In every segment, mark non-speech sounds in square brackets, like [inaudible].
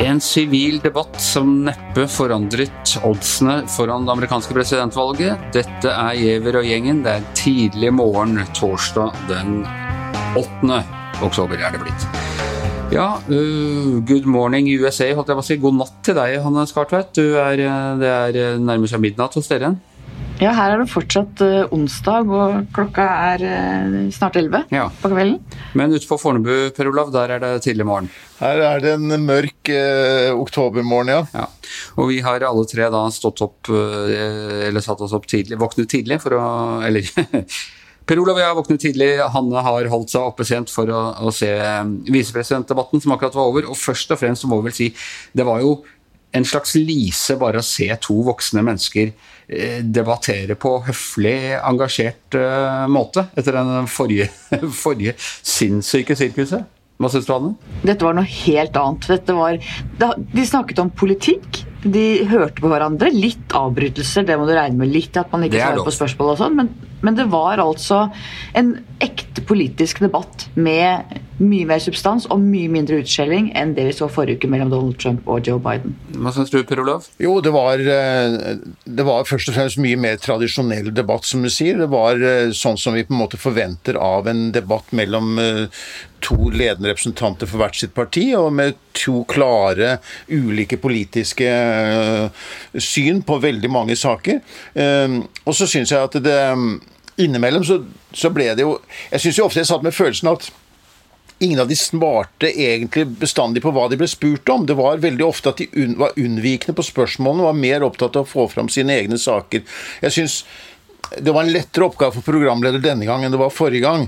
En sivil debatt som neppe forandret oddsene foran det amerikanske presidentvalget. Dette er Giæver og gjengen. Det er tidlig morgen torsdag den 8. oktober er det blitt. Ja, uh, good morning USA, holdt jeg på å si. God natt til deg, Hanne Skartveit. Det er nærmest midnatt hos dere. Ja, her er det fortsatt uh, onsdag, og klokka er uh, snart 11 Ja. på kvelden. Men ute på Fornebu, Per Olav, der er det tidlig morgen. Her er det en mørk eh, oktobermorgen, ja. Ja. Og vi har alle tre da stått opp, eh, eller satt oss opp tidlig, våknet tidlig for å Eller [laughs] Per Olav og jeg har våknet tidlig, Hanne har holdt seg oppe sent for å, å se eh, visepresidentdebatten som akkurat var over. Og først og fremst så må vi vel si, det var jo en slags lise bare å se to voksne mennesker eh, debattere på høflig, engasjert eh, måte etter den forrige, [laughs] forrige sinnssyke sirkuset. Hva syns du, Anne? Dette var noe helt annet. Var, de snakket om politikk. De hørte på hverandre. Litt avbrytelser, det må du regne med. Litt at man ikke er svarer på spørsmål og sånn. Men, men det var altså en ekte politisk debatt med mye mer substans og mye mindre utskjelling enn det vi så forrige uke mellom Donald Trump og Joe Biden. Hva syns du, Per Olav? Jo, det var, eh, det var først og fremst mye mer tradisjonell debatt, som du sier. Det var eh, sånn som vi på en måte forventer av en debatt mellom eh, to ledende representanter for hvert sitt parti, og med to klare, ulike politiske syn på veldig mange saker. Og så syns jeg at det Innimellom så, så ble det jo Jeg syns jo ofte jeg satt med følelsen at Ingen av de svarte egentlig bestandig på hva de ble spurt om. Det var veldig ofte at de un var unnvikende på spørsmålene, var mer opptatt av å få fram sine egne saker. Jeg synes det var en lettere oppgave for programleder denne gang enn det var forrige gang.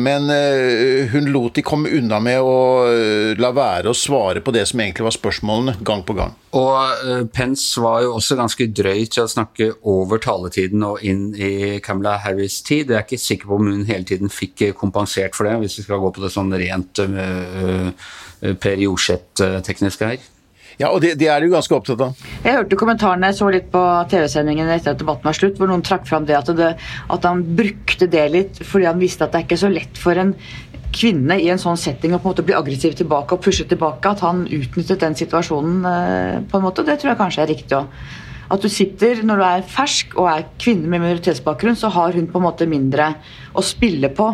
Men eh, hun lot de komme unna med å eh, la være å svare på det som egentlig var spørsmålene, gang på gang. Og eh, Pence var jo også ganske drøy til å snakke over taletiden og inn i Kamala Harris' tid. Jeg er ikke sikker på om hun hele tiden fikk kompensert for det, hvis vi skal gå på det sånn rent uh, Per Jorseth-tekniske her. Ja, og det, det er du ganske opptatt av. Jeg hørte kommentarene, jeg så litt på TV-sendingen etter at debatten var slutt, hvor noen trakk fram det at, det at han brukte det litt fordi han visste at det er ikke så lett for en kvinne i en sånn setting å på en måte bli aggressiv tilbake og pushe tilbake. At han utnyttet den situasjonen eh, på en måte. Det tror jeg kanskje er riktig òg. At du sitter når du er fersk og er kvinne med minoritetsbakgrunn, så har hun på en måte mindre å spille på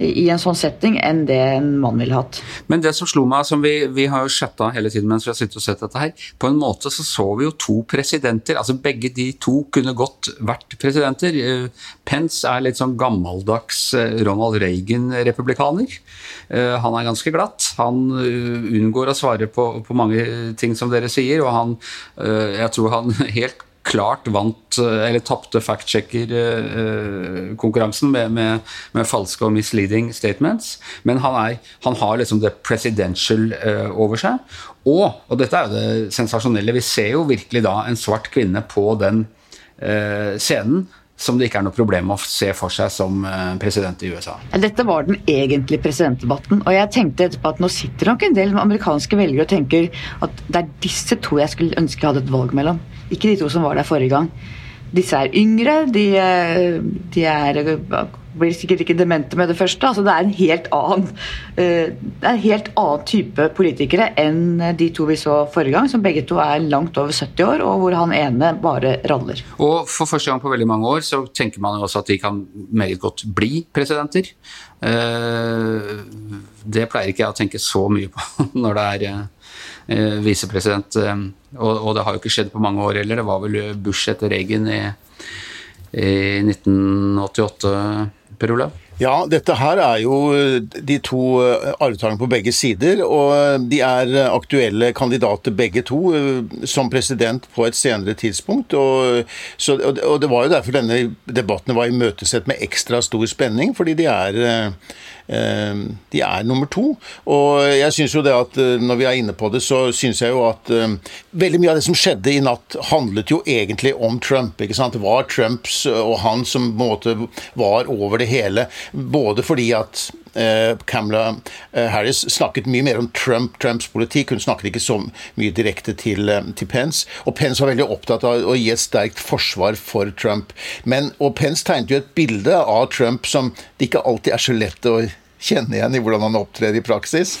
i en sånn setting enn det en mann ville hatt. Men det som slo meg, som vi, vi har jo chatta hele tiden mens vi har sittet og sett dette her, på en måte så så vi jo to presidenter. altså Begge de to kunne godt vært presidenter. Eh, Pence er litt sånn gammeldags eh, Ronald Reagan-republikaner. Eh, Han er ganske glatt. Han unngår å svare på, på mange ting som dere sier, og han Jeg tror han [laughs] helt klart vant, eh, eller tapte fact-checker-konkurransen med, med, med falske og misleading statements. Men han, er, han har liksom det presidential eh, over seg. Og, og dette er jo det sensasjonelle, vi ser jo virkelig da en svart kvinne på den eh, scenen som det ikke er noe problem å se for seg som president i USA. Dette var den egentlige presidentdebatten, og jeg tenkte etterpå at nå sitter nok en del amerikanske velgere og tenker at det er disse to jeg skulle ønske jeg hadde et valg mellom. Ikke de to som var der forrige gang. Disse er yngre, de, eh, de er, blir sikkert ikke demente med det første. altså Det er en helt annen eh, det er en helt annen type politikere enn de to vi så forrige gang, som begge to er langt over 70 år, og hvor han ene bare raller. Og for første gang på veldig mange år så tenker man jo også at de kan meget godt bli presidenter. Eh, Det pleier ikke jeg å tenke så mye på [laughs] når det er eh, visepresident. eh, Og, og det har jo ikke skjedd på mange år heller. Det var vel Bush etter Reagan i, i 1988, Per Olav? Ja, dette her er jo de to arvtakerne på begge sider, og de er aktuelle kandidater begge to eh, som president på et senere tidspunkt. Og, så, og det- var jo derfor denne debatten var imøtesett med ekstra stor spenning, fordi de er eh, eh, de er nummer to. Og jeg syns jo det at eh, når vi er inne på det, så syns jeg jo at eh, veldig mye av det som skjedde i natt, handlet jo egentlig om Trump. ikke sant? Det var Trumps og han som på en måte var over det hele. Både fordi at eh, Camilla Harris snakket mye mer om Trump, Trumps politikk. Hun snakket ikke så mye direkte til, til, Pence. Og Pence var veldig opptatt av å gi et sterkt forsvar for Trump. Men, og Pence tegnet jo et bilde av Trump som det ikke alltid er så lett å kjenne igjen i hvordan han opptrer i praksis.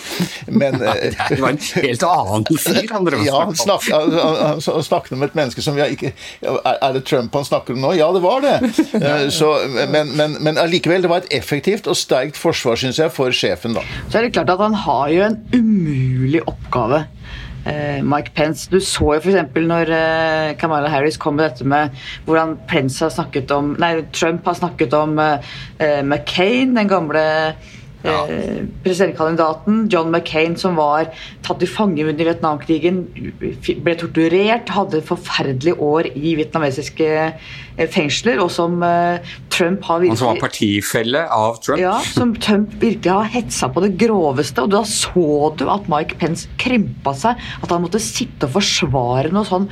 Men [laughs] Det var en helt annen fyr han drev ja, han snakket, han, han snakket om et menneske som vi har ikke Er det Trump han snakker om nå? Ja, det var det. [laughs] Så, men, men, men allikevel, det var et effektivt og sterkt forsvar, syns jeg, for sjefen, da. Så er det klart at han har jo en umulig oppgave. Mike Pence. Du så jo f.eks. når Kamala Harris kom med dette med hvordan Pence har snakket om Nei, Trump har snakket om McCain, den gamle ja. Eh, presidentkandidaten John McCain, som var tatt i fange under Vietnamkrigen, ble torturert, hadde forferdelige år i vietnamesiske eh, fengsler, og som eh, Trump har virkelig Han som var partifelle av Trump? Ja, som Trump virkelig har hetsa på det groveste. Og da så du at Mike Pence krympa seg, at han måtte sitte og forsvare noe sånn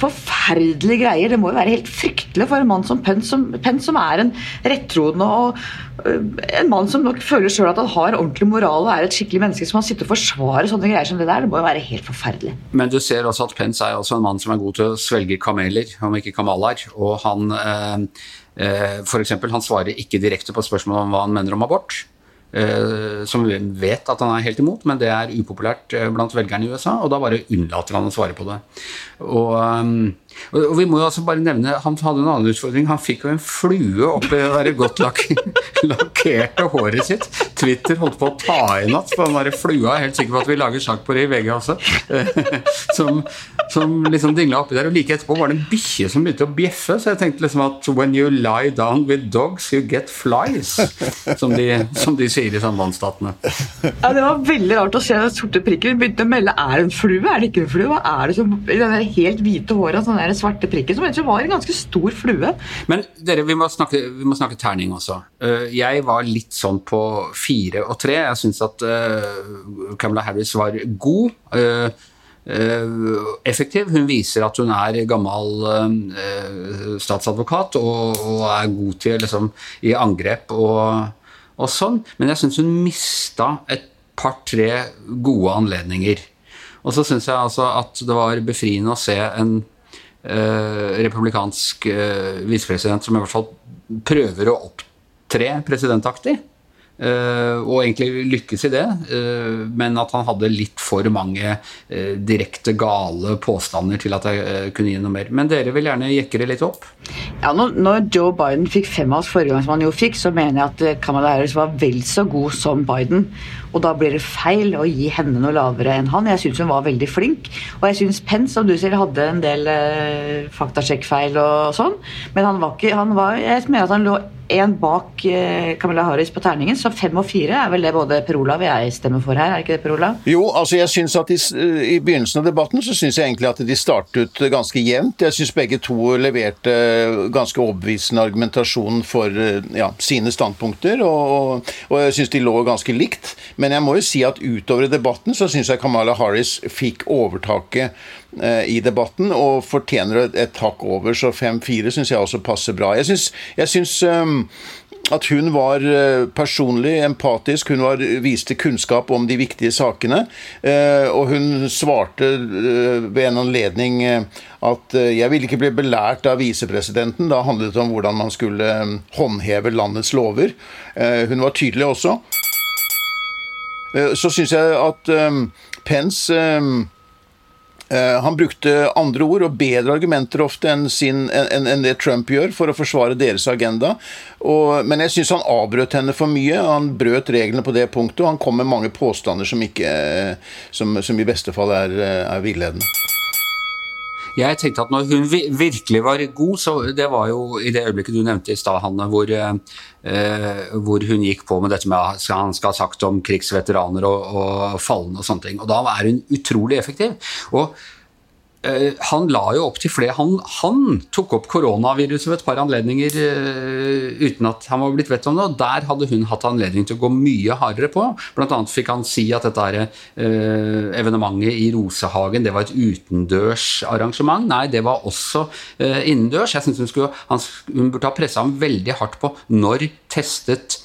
forferdelige greier. Det må jo være helt fryktelig for en mann som Pence, som, Pence, som er en rettroende og øh, en mann som nok føler sjøl at han har ordentlig moral og er et skikkelig menneske som han sitter og forsvarer sånne greier som det der. Det må jo være helt forferdelig. Men du ser også at Pence er også en mann som er god til å svelge kameler, om ikke kamaler. Og han eh, eh, for eksempel, han svarer ikke direkte på spørsmål om hva han mener om abort. Uh, som vi vet at han er helt imot, men det er upopulært uh, blant velgerne i USA, og da bare unnlater han å svare på det. Og, um, og, og vi må jo altså bare nevne Han hadde en annen utfordring. Han fikk jo en flue oppi det der godt lak [laughs] lakkerte håret sitt. Twitter holdt på å ta i natt på den der flua. Jeg er helt sikker på at vi lager sak på det i VG også. [laughs] som, som liksom dingla oppi der. Og like etterpå var det en bikkje som begynte å bjeffe, så jeg tenkte liksom at When you lie down with dogs, you get flies. Som de, som de sier i sambandsstatene. Ja, det var veldig rart å se den sorte prikken. Vi begynte å melde er det en flue, er det ikke en flue? Hva er det som i det helt hvite håret? Sånn der svarte prikken, som egentlig var en ganske stor flue. Men dere, vi må snakke, vi må snakke terning også. Jeg var litt sånn på fire og tre. Jeg syns at Camilla Harris var god. effektiv. Hun viser at hun er gammel statsadvokat og, og er god til liksom, i angrep og, og sånn. Men jeg syns hun mista et par-tre gode anledninger. Og så syns jeg altså at det var befriende å se en eh, republikansk eh, visepresident som i hvert fall prøver å opptre presidentaktig. Uh, og egentlig lykkes i det, uh, men at han hadde litt for mange uh, direkte gale påstander til at jeg kunne gi noe mer. Men dere vil gjerne jekke det litt opp? Ja, når, når Joe Biden fikk fem av oss forrige gang, som han jo fikk, så mener jeg at Kamala Harris var vel så god som Biden. Og da blir det feil å gi henne noe lavere enn han. Jeg syns hun var veldig flink. Og jeg syns Pence, som du sier, hadde en del faktasjekkfeil og sånn, men han var ikke han var, Jeg mener at han lå én bak Camilla Harris på terningen, så fem og fire er vel det både Per Olav og jeg stemmer for her, er ikke det Per Olav? Jo, altså jeg synes at i, i begynnelsen av debatten så syns jeg egentlig at de startet ganske jevnt. Jeg syns begge to leverte ganske overbevisende argumentasjon for ja, sine standpunkter, og, og jeg syns de lå ganske likt. Men jeg må jo si at utover i debatten så syns jeg Kamala Harris fikk overtaket i debatten og fortjener et, hakk over, så 5-4 syns jeg også passer bra. Jeg syns, jeg syns um, at hun var personlig empatisk, hun var, viste kunnskap om de viktige sakene. Og hun svarte ved en anledning at jeg ville ikke bli belært av visepresidenten. Da handlet det om hvordan man skulle håndheve landets lover. Hun var tydelig også. Så syns jeg at Pence han brukte andre ord og bedre argumenter ofte enn, sin, enn, enn det Trump gjør for å forsvare deres agenda. Og, men jeg syns han avbrøt henne for mye. Han brøt reglene på det punktet, og han kom med mange påstander som, ikke, som, som i beste fall er, er villedende. Jeg tenkte at når hun virkelig var god, så det var jo i det øyeblikket du nevnte i stad, Hanne, hvor, eh, hvor, hun gikk på med dette med at han skal ha sagt om krigsveteraner og, og falne og sånne ting. Og da er hun utrolig effektiv. Og han la jo opp til flere han, han, tok opp koronaviruset ved et par anledninger uh, uten at han var blitt bedt om det, og der hadde hun hatt anledning til å gå mye hardere på. Blant annet fikk han si at dette er, uh, evenementet i Rosehagen det var et utendørs arrangement. Nei, det var også innendørs. Jeg synes hun, hun burde ha pressa ham veldig hardt på når testet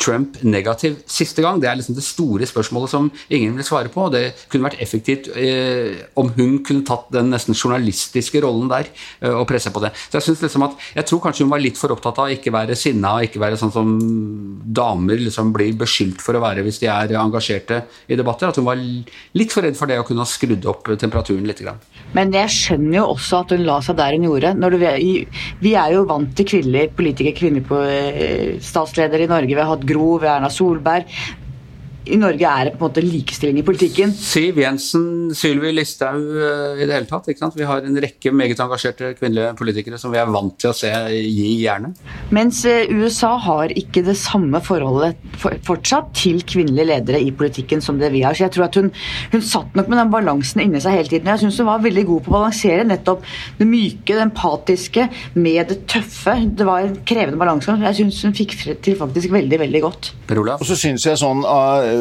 Trump negativ siste gang? Det er liksom det store spørsmålet som ingen vil svare på. og Det kunne vært effektivt eh, om hun kunne tatt den nesten journalistiske rollen der eh, og presse på det. Så Jeg synes liksom at, jeg tror kanskje hun var litt for opptatt av å ikke være sinna og ikke være sånn som damer liksom blir beskyldt for å være hvis de er engasjerte i debatter. At hun var litt for redd for det å kunne ha skrudd opp temperaturen litt. Grann. Men jeg skjønner jo også at hun la seg der hun gjorde. Du, vi er jo vant til kvinnelige politikere, kvinner på eh, statsledere i Norge. Vi har hatt Gro, vi Erna Solberg i Norge er det på en måte likestilling i politikken. Siv Jensen, Sylvi Listhaug eh, i det hele tatt. ikke sant? Vi har en rekke meget engasjerte kvinnelige politikere som vi er vant til å se gi jernet. Mens eh, USA har ikke det samme forholdet fortsatt til kvinnelige ledere i politikken som det vi har. Så jeg tror at hun, hun satt nok med den balansen inni seg hele tiden. Jeg syns hun var veldig god på å balansere nettopp det myke, det empatiske med det tøffe. Det var en krevende balanse. Jeg syns hun fikk til faktisk veldig, veldig godt. Per Olav? Og så synes jeg sånn uh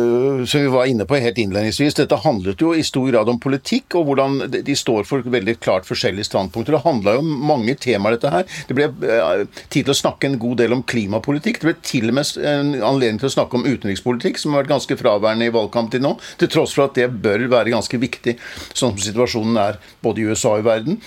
som vi var inne på helt innledningsvis, dette handlet jo i stor grad om politikk, og hvordan de står for veldig klart forskjellige standpunkter. Det handla jo om mange temaer, dette her. Det ble eh, tid til å snakke en god del om klimapolitikk. Det ble til og med en anledning til å snakke om utenrikspolitikk, som har vært ganske fraværende i valgkamp til nå, til tross for at det bør være ganske viktig, sånn som situasjonen er både i USA og i verden.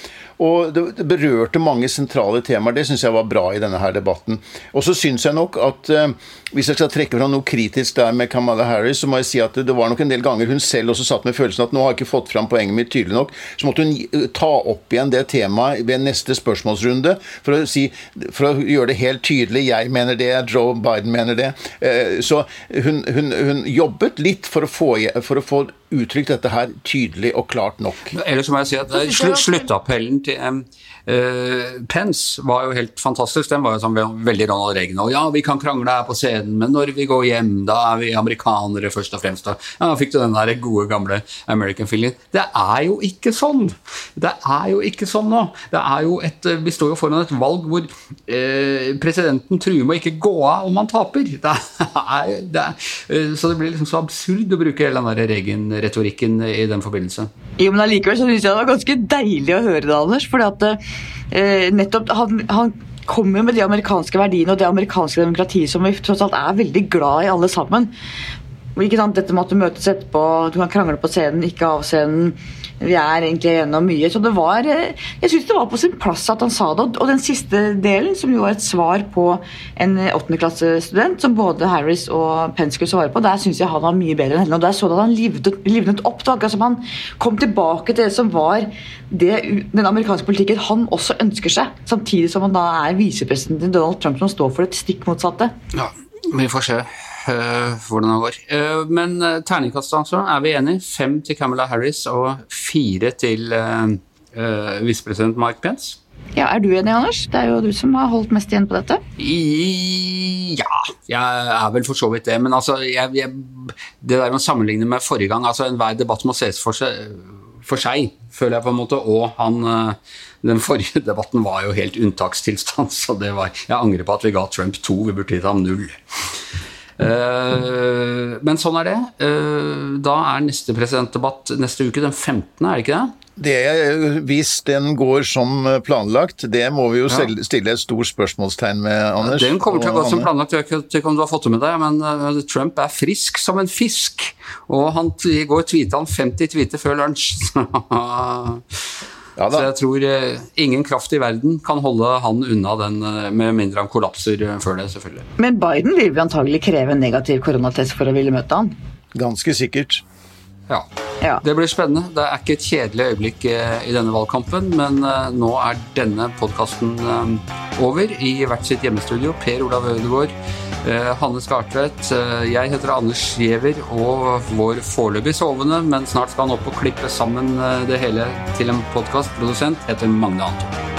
Og det, berørte mange sentrale temaer. Det syns jeg var bra i denne her debatten. Og så syns jeg nok at eh, hvis jeg skal trekke fram noe kritisk der med Kamala Harris, så må jeg si at det var nok en del ganger hun selv også satt med følelsen at nå har jeg ikke fått fram poenget mitt tydelig nok. Så måtte hun eh, ta opp igjen det temaet ved neste spørsmålsrunde for å, si, for å gjøre det helt tydelig. Jeg mener det, Joe Biden mener det. Eh, så hun, hun, hun jobbet litt for å få, for å få uttrykt dette her tydelig og klart nok. Ellers må jeg si at sl Sluttappellen til um, uh, Pence var jo helt fantastisk. Den var jo sånn veldig Ronald Reagan. Og ja, vi kan krangle her på scenen, men når vi går hjem, da er vi amerikanere først og fremst. Da ja, fikk du den der gode, gamle American feeling. Det er jo ikke sånn! Det er jo ikke sånn nå. Det er jo et, vi står jo foran et valg hvor uh, presidenten truer med å ikke gå av om han taper. [laughs] Det er, det er, uh, så det blir liksom så absurd å bruke hele den der Reagan retorikken i den forbindelse. Jo, men allikevel syns jeg det var ganske deilig å høre det, Anders. fordi at eh, nettopp han, han kommer med de amerikanske verdiene og det amerikanske demokratiet som vi tross alt er veldig glad i alle sammen. Ikke sant? Dette med at du møtes etterpå, du kan krangle på scenen, ikke av scenen. Vi er egentlig gjennom mye. Så det var eh, Jeg syns det var på sin plass at han sa det. Og den siste delen, som jo var et svar på en åttendeklassestudent, som både Harris og Pence skulle svare på, der syns jeg han var mye bedre enn henne. Og der så du at han livnet, livnet opp. Det var akkurat som han kom tilbake til det som var det, den amerikanske politikken han også ønsker seg. Samtidig som han da er visepresidenten Donald Trump, som står for det stikk motsatte. Ja, vi får se. Uh, hvordan det går. Uh, men uh, altså, er vi enige. Fem til Camilla Harris og fire til visepresident Mike Pence. Ja, Er du enig, Anders? Det er jo du som har holdt mest igjen på dette. I, ja, jeg er vel for så vidt det. Men altså, jeg, jeg, det der å sammenligne med forrige gang altså Enhver debatt må ses for seg, for seg, føler jeg på en måte. Og han Den forrige [laughs] debatten var jo helt unntakstilstand, så det var Jeg angrer på at vi ga Trump to. Vi burde gitt ham null. Uh, men sånn er det. Uh, da er neste presidentdebatt neste uke, den 15., er det ikke det? Det, hvis den går som planlagt, det må vi jo ja. stille et stort spørsmålstegn med, Anders. Den kommer til å gå som planlagt. Jeg vet ikke om du har fått det med deg, men uh, Trump er frisk som en fisk. Og han, i går tweeta han 50 tweeter før lunsj. [laughs] Ja, så jeg tror eh, ingen kraft i verden kan holde han unna den, eh, med mindre han kollapser eh, før det, selvfølgelig. Men Biden vil vi antagelig kreve en negativ koronatest for å ville møte han? Ganske sikkert. Ja. ja. Det blir spennende. Det er ikke et kjedelig øyeblikk i denne valgkampen, men nå er denne podkasten over i hvert sitt hjemmestudio. Per Olav Ødegaard Eh, Hanne Skartvedt. Eh, jeg heter Anders Giæver, og vår foreløpig sovende, men snart skal han opp og klippe sammen eh, det hele til en podkastprodusent, heter Magne Anton.